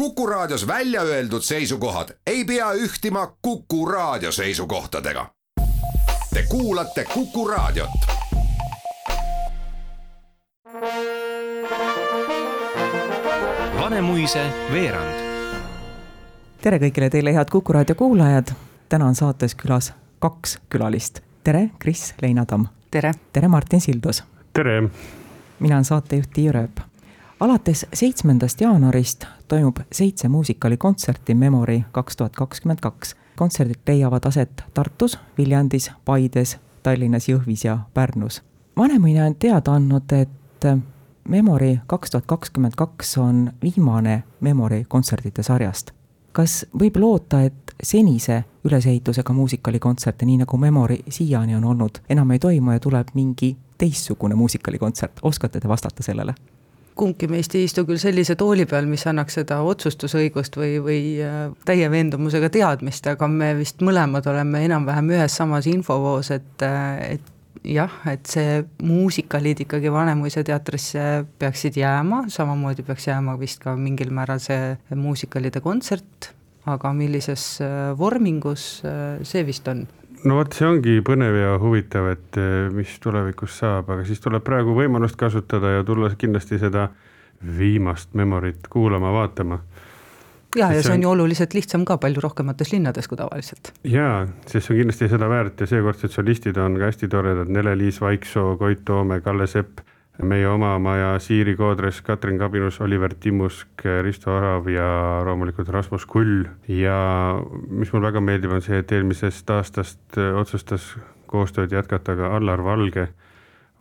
Kuku Raadios välja öeldud seisukohad ei pea ühtima Kuku Raadio seisukohtadega. Te kuulate Kuku Raadiot. Vanemuise veerand. tere kõigile teile, head Kuku raadio kuulajad. täna on saates külas kaks külalist. tere, Kris Leinatamm. tere. tere, Martin Sildus. tere. mina olen saatejuht Tiia Rööp. Alates seitsmendast jaanuarist toimub seitse muusikaalikontserti Memory kaks tuhat kakskümmend kaks. kontserdid leiavad aset Tartus, Viljandis, Paides, Tallinnas, Jõhvis ja Pärnus. Vanemuine on teada andnud, et Memory kaks tuhat kakskümmend kaks on viimane Memory kontserdite sarjast. kas võib loota, et senise ülesehitusega muusikalikontserte, nii nagu Memory siiani on olnud, enam ei toimu ja tuleb mingi teistsugune muusikalikontsert, oskate te vastata sellele? Kumbki meist ei istu küll sellise tooli peal, mis annaks seda otsustusõigust või, või äh, täie veendumusega teadmist, aga me vist mõlemad oleme enam-vähem ühes samas infovoos, et, äh, et jah, et see muusikalid ikkagi Vanemuise teatrisse peaksid jääma, samamoodi peaks jääma vist ka mingil määral see muusikalide kontsert, aga millises äh, vormingus, see vist on no vot, see ongi põnev ja huvitav, et äh, mis tulevikus saab, aga siis tuleb praegu võimalust kasutada ja tulla kindlasti seda viimast memorit kuulama-vaatama ja, ja see on ju oluliselt lihtsam ka palju rohkemates linnades kui tavaliselt. jaa, sest see on kindlasti seda väärt ja seekordsed solistid on ka hästi toredad, Nele-Liis Vaiksoo, Koit Toome, Kalle Sepp, meie oma maja Siiri Koodres, Katrin Kabinus, Oliver Timmusk, Risto Arav ja loomulikult Rasmus Kull ja mis mul väga meeldib, on see, et eelmisest aastast otsustas koostööd jätkata ka Allar Valge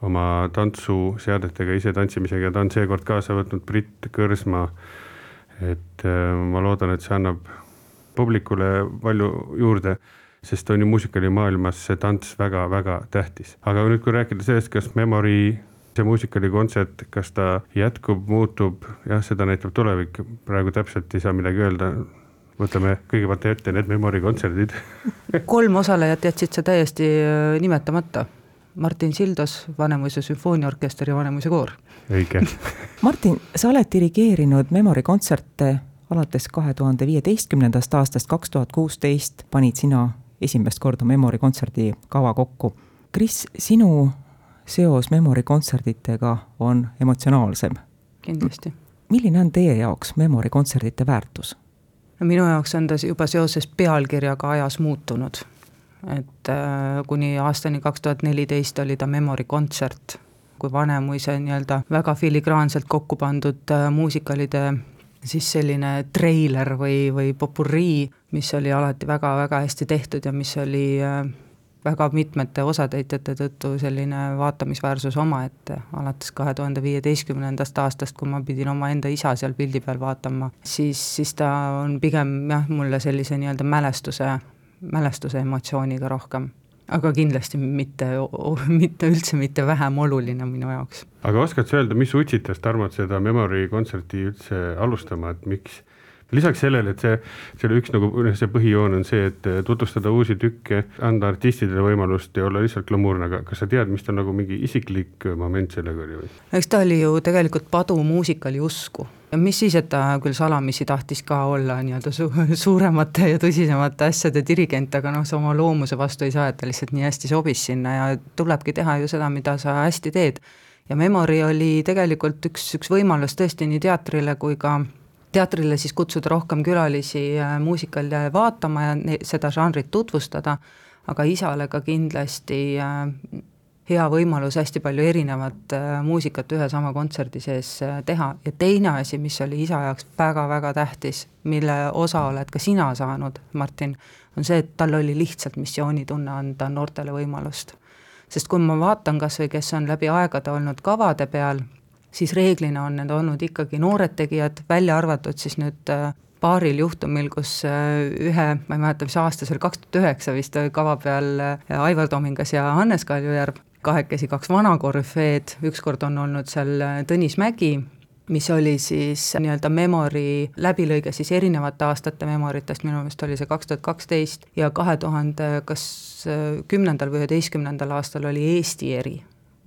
oma tantsuseadetega ise tantsimisega ja ta on seekord kaasa võtnud Brit Kõrsma et äh, ma loodan, et see annab publikule palju juurde, sest on ju muusikaalimaailmas see tants väga-väga tähtis. aga nüüd, kui rääkida sellest, kas Memory, see muusikalikontsert, kas ta jätkub, muutub, jah, seda näitab tulevik, praegu täpselt ei saa midagi öelda. Võtame kõigepealt ette need Memory kontserdid. Kolm osalejat jätsid sa täiesti äh, nimetamata. Martin Sildos, Vanemuise sümfooniaorkester ja Vanemuise koor. õige. Martin, sa oled dirigeerinud Memory kontserte alates kahe tuhande viieteistkümnendast aastast, kaks tuhat kuusteist. Panid sina esimest korda Memory kontserdi kava kokku. Kris, sinu seos Memory kontsertidega on emotsionaalsem. kindlasti. milline on teie jaoks Memory kontserdite väärtus? no minu jaoks on ta juba seoses pealkirjaga ajas muutunud et äh, kuni aastani kaks tuhat neliteist oli ta Memory kontsert, kui Vanemuise nii-öelda väga filigraanselt kokku pandud äh, muusikalide siis selline treiler või, või popurii, mis oli alati väga-väga hästi tehtud ja mis oli äh, väga mitmete osatäitjate tõttu selline vaatamisväärsus omaette, alates kahe tuhande viieteistkümnendast aastast, kui ma pidin omaenda isa seal pildi peal vaatama, siis, siis ta on pigem jah, mulle sellise nii-öelda mälestuse mälestuse emotsiooniga rohkem. aga kindlasti mitte, mitte üldse mitte vähem oluline minu jaoks. aga oskad sa öelda, mis utsitas Tarmot seda Memory kontserti üldse alustama, et miks lisaks sellele, et see, selle üks nagu see põhijoon on see, et tutvustada uusi tükke, anda artistidele võimalust ja olla lihtsalt glamuurne, aga kas sa tead, mis ta nagu mingi isiklik moment sellega oli või? eks ta oli ju tegelikult Padu muusikali usku ja mis siis, et ta küll salamisi tahtis ka olla nii-öelda su suuremate ja tõsisemate asjade dirigent, aga noh, sa oma loomuse vastu ei saa, et ta lihtsalt nii hästi sobis sinna ja tulebki teha ju seda, mida sa hästi teed. ja Memory oli tegelikult üks, üks võimalus tõesti nii teatrile kui ka teatrile siis kutsuda rohkem külalisi äh, muusikale vaatama ja seda žanrit tutvustada, aga isale ka kindlasti äh, hea võimalus hästi palju erinevat äh, muusikat ühe sama kontserdi sees teha ja teine asi, mis oli isa jaoks väga-väga tähtis, mille osa oled ka sina saanud, Martin, on see, et tal oli lihtsalt missioonitunne anda noortele võimalust. sest kui ma vaatan kas või kes on läbi aegade olnud kavade peal, siis reeglina on need olnud ikkagi noored tegijad, välja arvatud siis nüüd äh, paaril juhtumil, kus ühe, ma ei mäleta, mis aasta see oli, kaks tuhat üheksa vist oli kava peal Aivar Tomingas ja Hannes Kaljujärv, kahekesi kaks vana korüfeed, ükskord on olnud seal äh, Tõnis Mägi, mis oli siis nii-öelda Memory läbilõige siis erinevate aastate Memoritest, minu meelest oli see kaks tuhat kaksteist ja kahe tuhande kas äh, kümnendal või üheteistkümnendal aastal oli Eesti eri,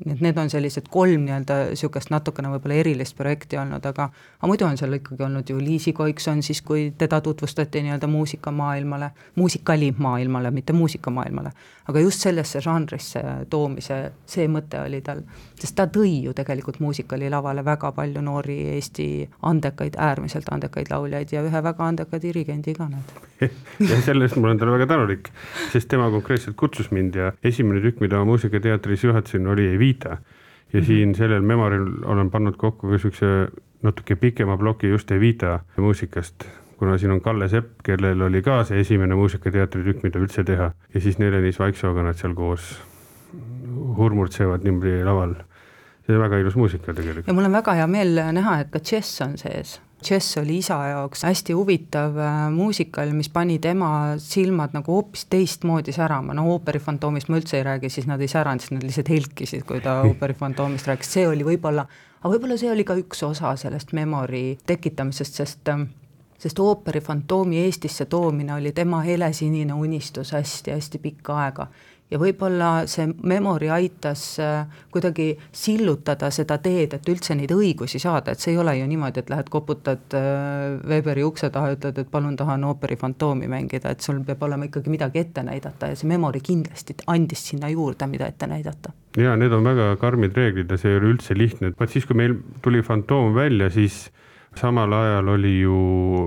et need on sellised kolm nii-öelda niisugust natukene võib-olla erilist projekti olnud, aga aga muidu on seal ikkagi olnud ju Liisi Koikson siis, kui teda tutvustati nii-öelda muusikamaailmale, muusikalimaailmale, mitte muusikamaailmale. aga just sellesse žanrisse toomise, see mõte oli tal, sest ta tõi ju tegelikult muusikali lavale väga palju noori Eesti andekaid, äärmiselt andekaid lauljaid ja ühe väga andeka dirigendi ka näed ja selle eest ma olen talle väga tänulik, sest tema konkreetselt kutsus mind ja esimene tükk, mida ma Muusikateatris juhatasin, oli Evita. ja mm -hmm. siin sellel memoril olen pannud kokku ka siukse natuke pikema ploki just Evita muusikast, kuna siin on Kalle Sepp, kellel oli ka see esimene Muusikateatri tükk, mida üldse teha ja siis Nelenis Vaiksooga nad seal koos hurmurtsevad niimoodi laval. see on väga ilus muusika tegelikult. ja mul on väga hea meel näha, et ka džäss on sees Chess oli isa jaoks hästi huvitav äh, muusikal, mis pani tema silmad nagu hoopis teistmoodi särama, no ooperifantoomist ma üldse ei räägi, siis nad ei säranud, siis nad lihtsalt helkisid, kui ta ooperifantoomist rääkis, see oli võib-olla, aga võib-olla see oli ka üks osa sellest memory tekitamisest, sest ähm, sest ooperifantoomi Eestisse toomine oli tema helesinine unistus hästi-hästi pikka aega ja võib-olla see memory aitas äh, kuidagi sillutada seda teed, et üldse neid õigusi saada, et see ei ole ju niimoodi, et lähed koputad äh, Weberi ukse taha, ütled, et palun tahan ooperi fantoomi mängida, et sul peab olema ikkagi midagi ette näidata. Ja see memory kindlasti andis sinna juurde, mida ette näidata. ja need on väga karmid reeglid ja see ei ole üldse lihtne, vot siis, kui meil tuli Fantoom välja, siis samal ajal oli ju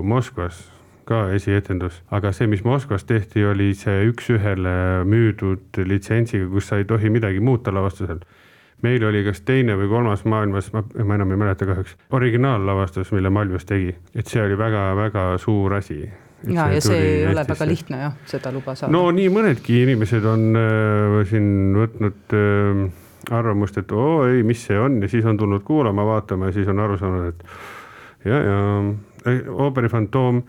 Moskvas ka esietendus, aga see, mis Moskvas tehti, oli see üks-ühele müüdud litsentsiga, kus sa ei tohi midagi muuta lavastusel. meil oli kas teine või kolmas maailmas, ma, enam ei mäleta kahjuks, originaallavastus, mille Malvius tegi, et see oli väga-väga suur asi ja, ja see ei Eestisse. ole väga lihtne jah, seda luba saada. no nii mõnedki inimesed on äh, siin võtnud äh, arvamust, et oo ei, mis see on ja siis on tulnud kuulama, vaatama ja siis on aru saanud, et ja, ja ooperi fantoom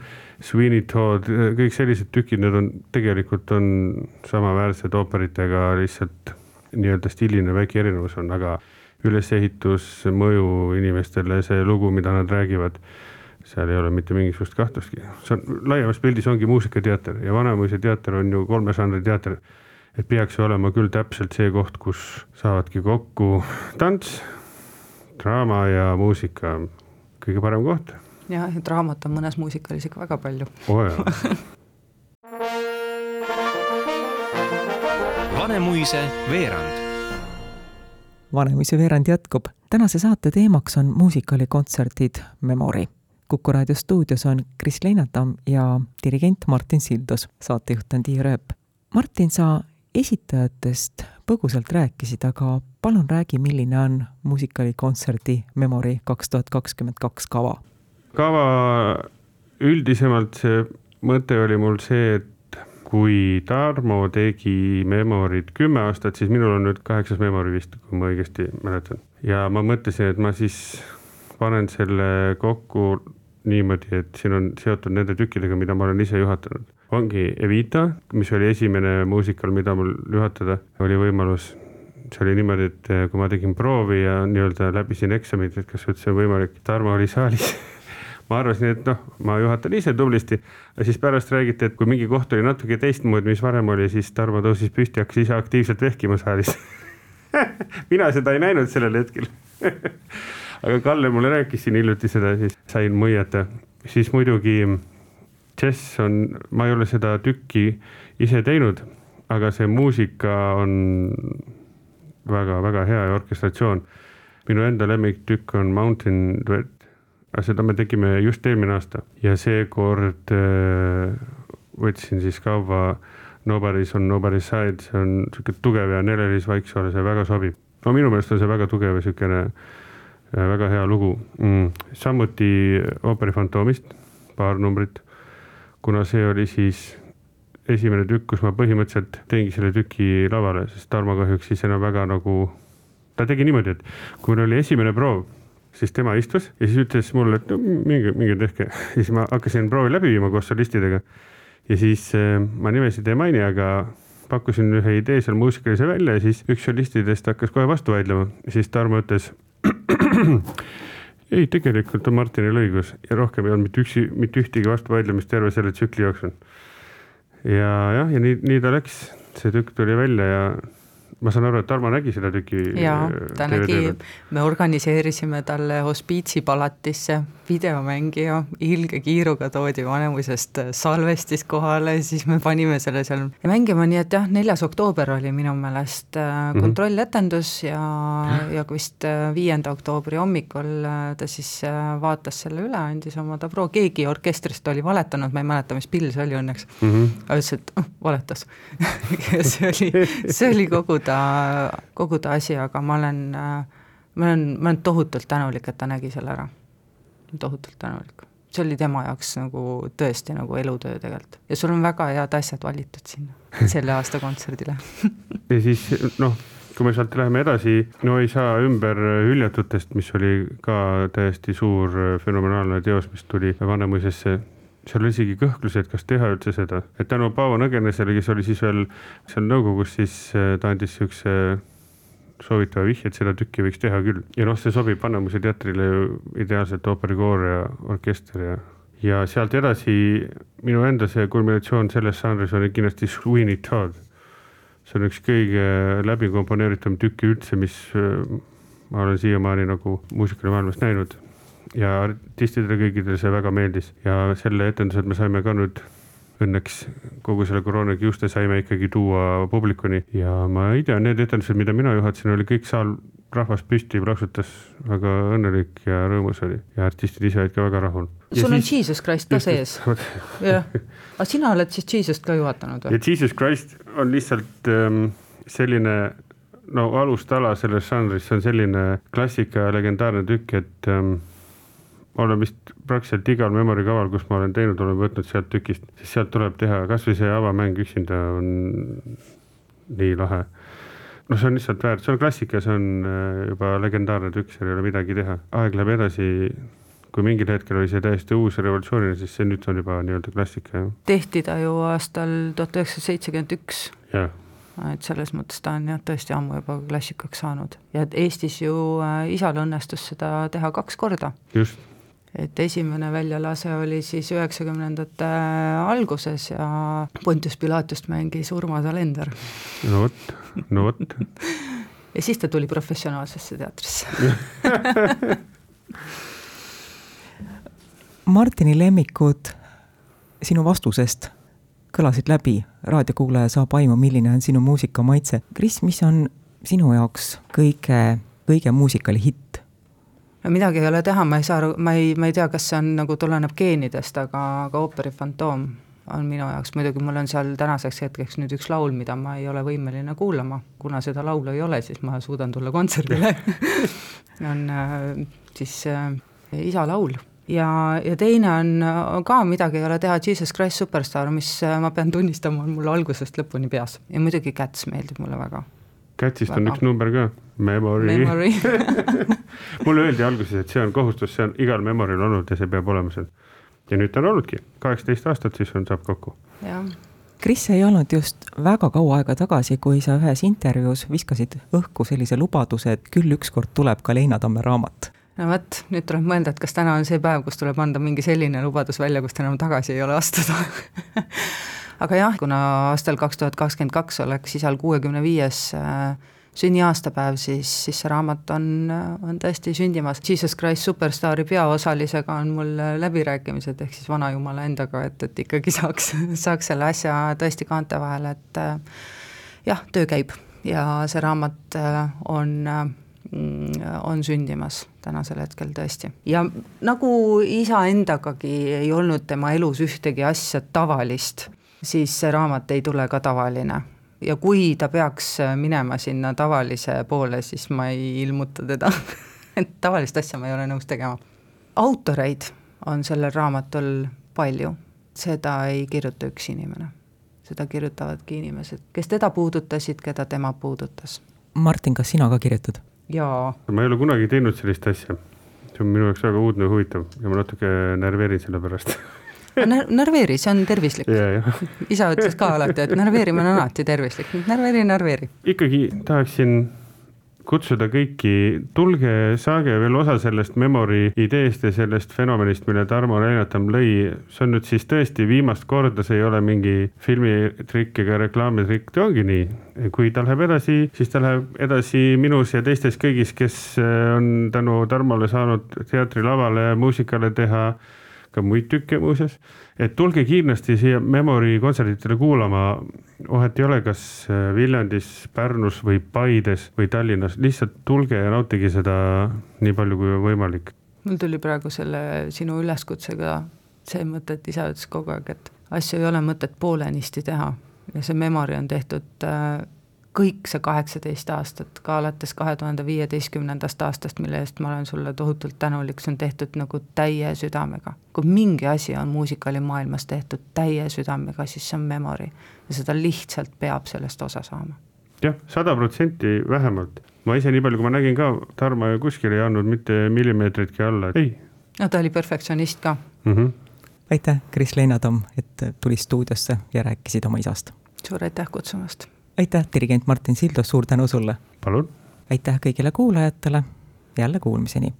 Sweeney Todd, kõik sellised tükid, need on tegelikult on samaväärsed ooperitega, lihtsalt nii-öelda stiiline väike erinevus on, aga ülesehitus, mõju inimestele, see lugu, mida nad räägivad, seal ei ole mitte mingisugust kahtlustki. see on, laiemas pildis ongi muusikateater ja Vanemuise teater on ju kolme žanri teater. et peaks olema küll täpselt see koht, kus saavadki kokku tants, draama ja muusika, kõige parem koht jah, et raamat on mõnes muusikalis ikka väga palju oh,. Vanemuise veerand. Vanemuise veerand jätkub. tänase saate teemaks on muusikaalikontserdid Memory. kuku raadio stuudios on Kris Leinatamm ja dirigent Martin Sildus, saatejuht on Tiia Rööp. Martin, sa esitajatest põgusalt rääkisid, aga palun räägi, milline on muusikaalikontserdi Memory kaks tuhat kakskümmend kaks kava kava üldisemalt see mõte oli mul see, et kui Tarmo tegi Memorit kümme aastat, siis minul on nüüd kaheksas Memori vist, kui ma õigesti mäletan. ja ma mõtlesin, et ma siis panen selle kokku niimoodi, et siin on seotud nende tükkidega, mida ma olen ise juhatanud. ongi Evita, mis oli esimene muusikal, mida mul juhatada oli võimalus see oli niimoodi, et kui ma tegin proovi ja nii-öelda läbisin eksamid, et kas üldse on võimalik, Tarmo oli saalis ma arvasin, et noh, ma juhatan ise tublisti. siis pärast räägiti, et kui mingi koht oli natuke teistmoodi, mis varem oli, siis Tarmo tõusis püsti, hakkas ise aktiivselt vehkima saalis mina seda ei näinud sellel hetkel aga Kalle mulle rääkis siin hiljuti seda, siis sain mõiata. siis muidugi džäss on, ma ei ole seda tükki ise teinud, aga see muusika on väga-väga hea ja orkestratsioon. minu enda lemmiktükk on Mountain seda me tegime just eelmine aasta. Ja seekord äh, võtsin siis kaua Nobody's on nobody's side, see on sihuke tugev ja Nelelis Vaiksoole see väga sobib. no minu meelest on see väga tugev ja siukene äh, väga hea lugu. Mm.. samuti ooperi Fantoomist paar numbrit, kuna see oli siis esimene tükk, kus ma põhimõtteliselt teengi selle tüki lavale, sest Tarmo kahjuks siis enam väga nagu, ta tegi niimoodi, et kui meil oli esimene proov siis tema istus ja siis ütles mulle, et no minge, minge tehke. ja siis ma hakkasin proovi läbi viima koos solistidega. ja siis äh, ma nimesid ei maini, aga pakkusin ühe idee seal muusikalise välja ja siis üks solistidest hakkas kohe vastu vaidlema. siis Tarmo ütles. ei, tegelikult on Martinil õigus ja rohkem ei olnud mitte üksi, mitte ühtegi vastuvaidlemist terve selle tsükli jooksul. ja jah, ja nii, nii ta läks, see tükk tuli välja ja ma saan aru, et Tarmo nägi seda tükki. jaa, ta nägi, me organiseerisime talle hospiitsipalatisse videomängija, ilge kiiruga toodi Vanemuisest salvestis kohale, siis me panime selle seal mängima, nii et jah, neljas oktoober oli minu meelest mm -hmm. kontrolletendus ja, ja vist äh, viienda oktoobri hommikul äh, ta siis vaatas selle üle, andis oma tabroo, keegi orkestrist oli valetanud, ma ei mäleta, mis pill see oli õnneks mm, -hmm. aga ütles, et oh, valetas see oli, see oli kogu ta, kogu ta asi, aga ma olen, ma olen, ma olen tohutult tänulik, et ta nägi selle ära. tohutult tänulik. see oli tema jaoks nagu tõesti nagu elutöö tegelikult ja sul on väga head asjad valitud sinna selle aasta kontserdile ja siis noh, kui me sealt läheme edasi, no ei saa ümber hüljatutest, mis oli ka täiesti suur fenomenaalne teos, mis tuli Vanemuisesse seal oli isegi kõhklusi, et kas teha üldse seda, et tänu Paavo Nõgenesele, kes oli siis veel seal nõukogus, siis äh, ta andis siukse soovitava vihje, et seda tükki võiks teha küll. ja noh, see sobib Vanemuise teatrile ju ideaalselt ooperikoor ja orkester ja, ja sealt edasi minu enda see kulminatsioon selles žanris oli kindlasti Sweeney Todd. see on üks kõige läbi komponeeritum tükki üldse, mis äh, ma olen siiamaani nagu muusikalimaailmas näinud ja artistidele kõigile see väga meeldis ja selle etendused me saime ka nüüd õnneks kogu selle koroona kiuste saime ikkagi tuua publikuni ja ma ei tea, need etendused, mida mina juhatasin, oli kõik saal rahvas püsti plaksutas, väga õnnelik ja rõõmus oli ja artistid ise olid ka väga rahul. sul on siis... Jesus Christ ka sees? jah, aga sina oled siis Jesus't ka juhatanud või? ja Jesus Christ on lihtsalt ähm, selline no alustala selles žanris, see on selline klassika ja legendaarne tükk, et ähm, ma olen vist praktiliselt igal memory kaval, kus ma olen teinud, olen võtnud sealt tükist, sest sealt tuleb teha, kasvõi see avamäng üksinda on nii lahe. noh, see on lihtsalt väärt, see on klassika, see on äh, juba legendaarne tükk, seal ei ole midagi teha, aeg läheb edasi kui mingil hetkel oli see täiesti uus revolutsiooniline, siis see nüüd on juba nii-öelda klassika, jah. tehti ta ju aastal tuhat üheksasada seitsekümmend üks. jah et selles mõttes ta on jah, tõesti ammu juba klassikaks saanud ja Eestis ju äh, isal õnnestus seda teha kaks korda. just et esimene väljalase oli siis üheksakümnendate alguses ja Pontius Pilatust mängis Urmas Alender. no vot, no vot. ja siis ta tuli professionaalsesse teatrisse Martini lemmikud sinu vastusest kõlasid läbi, raadiokuulaja saab aimu, milline on sinu muusikamaitse. Kris, mis on sinu jaoks kõige, kõige muusikali hitt? Midagi ei ole teha, ma ei saa aru, ma ei, ma ei tea, kas see on nagu tuleneb geenidest, aga, aga ooperi fantoom on minu jaoks, muidugi mul on seal tänaseks hetkeks nüüd üks laul, mida ma ei ole võimeline kuulama, kuna seda laulu ei ole, siis ma suudan tulla kontserdile. On äh, siis äh, isa laul. Ja, ja teine on, on ka midagi ei ole teha, Jesus Christ Superstar, mis äh, ma pean tunnistama, on mul algusest lõpuni peas. Ja muidugi Cats meeldib mulle väga Catsist on üks number ka, Memory, memory. mulle öeldi alguses, et see on kohustus, see on igal Memory'l olnud ja see peab olema seal. ja nüüd ta on olnudki, kaheksateist aastat siis on, saab kokku. Kris ei olnud just väga kaua aega tagasi, kui sa ühes intervjuus viskasid õhku sellise lubaduse, et küll ükskord tuleb ka Leina Tamme raamat. No vot, nüüd tuleb mõelda, et kas täna on see päev, kus tuleb anda mingi selline lubadus välja, kust enam tagasi ei ole astuda aga jah, kuna aastal kaks tuhat kakskümmend kaks oleks isal kuuekümne viies äh, sünniaastapäev, siis, siis see raamat on, on tõesti sündimas. Jesus Christ Superstaari peaosalisega on mul läbirääkimised, ehk siis vanajumala endaga, et, et ikkagi saaks, saaks selle asja tõesti kaante vahele, et äh, jah, töö käib ja see raamat äh, on on sündimas tänasel hetkel tõesti. ja nagu isa endagagi ei olnud tema elus ühtegi asja tavalist, siis see raamat ei tule ka tavaline. ja kui ta peaks minema sinna tavalise poole, siis ma ei ilmuta teda et tavalist asja ma ei ole nõus tegema. autoreid on sellel raamatul palju, seda ei kirjuta üks inimene. seda kirjutavadki inimesed, kes teda puudutasid, keda tema puudutas. Martin, kas sina ka kirjutad? jaa. ma ei ole kunagi teinud sellist asja. see on minu jaoks väga uudne ja huvitav ja ma natuke närveerin selle pärast närveeri, see on tervislik. isa ütles ka alati, et närveerimine on alati tervislik, närveeri, närveeri. ikkagi tahaksin kutsuda kõiki, tulge, saage veel osa sellest Memory ideest ja sellest fenomenist, mille Tarmo Reinatam lõi. see on nüüd siis tõesti viimast korda, see ei ole mingi filmitrikk ega reklaamitrikk, ta ongi nii. kui ta läheb edasi, siis ta läheb edasi minus ja teistes kõigis, kes on tänu Tarmole saanud teatrilavale ja muusikale teha ka muid tükke muuseas. et tulge kindlasti siia Memory kontsertidele kuulama, vahet ei ole, kas äh, Viljandis, Pärnus või Paides või Tallinnas, lihtsalt tulge ja nautige seda nii palju, kui võimalik. mul tuli praegu selle sinu üleskutsega see mõte, et isa ütles kogu aeg, et asju ei ole mõtet poolenisti teha ja see Memory on tehtud äh, kõik see kaheksateist aastat, ka alates kahe tuhande viieteistkümnendast aastast, mille eest ma olen sulle tohutult tänulik, see on tehtud nagu täie südamega. kui mingi asi on muusikaalimaailmas tehtud täie südamega, siis see on Memory ja seda lihtsalt peab sellest osa saama. jah, sada protsenti vähemalt. ma ise, nii palju kui ma nägin ka, Tarmo kuskil ei andnud mitte millimeetritki alla, ei. no ta oli perfektsionist ka mm. -hmm. aitäh, Kris Leinatamm, et tulid stuudiosse ja rääkisid oma isast. suur aitäh kutsumast aitäh, dirigent Martin Sildos, suur tänu sulle! palun! aitäh kõigile kuulajatele, jälle kuulmiseni!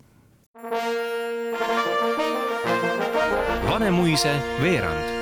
Vanemuise veerand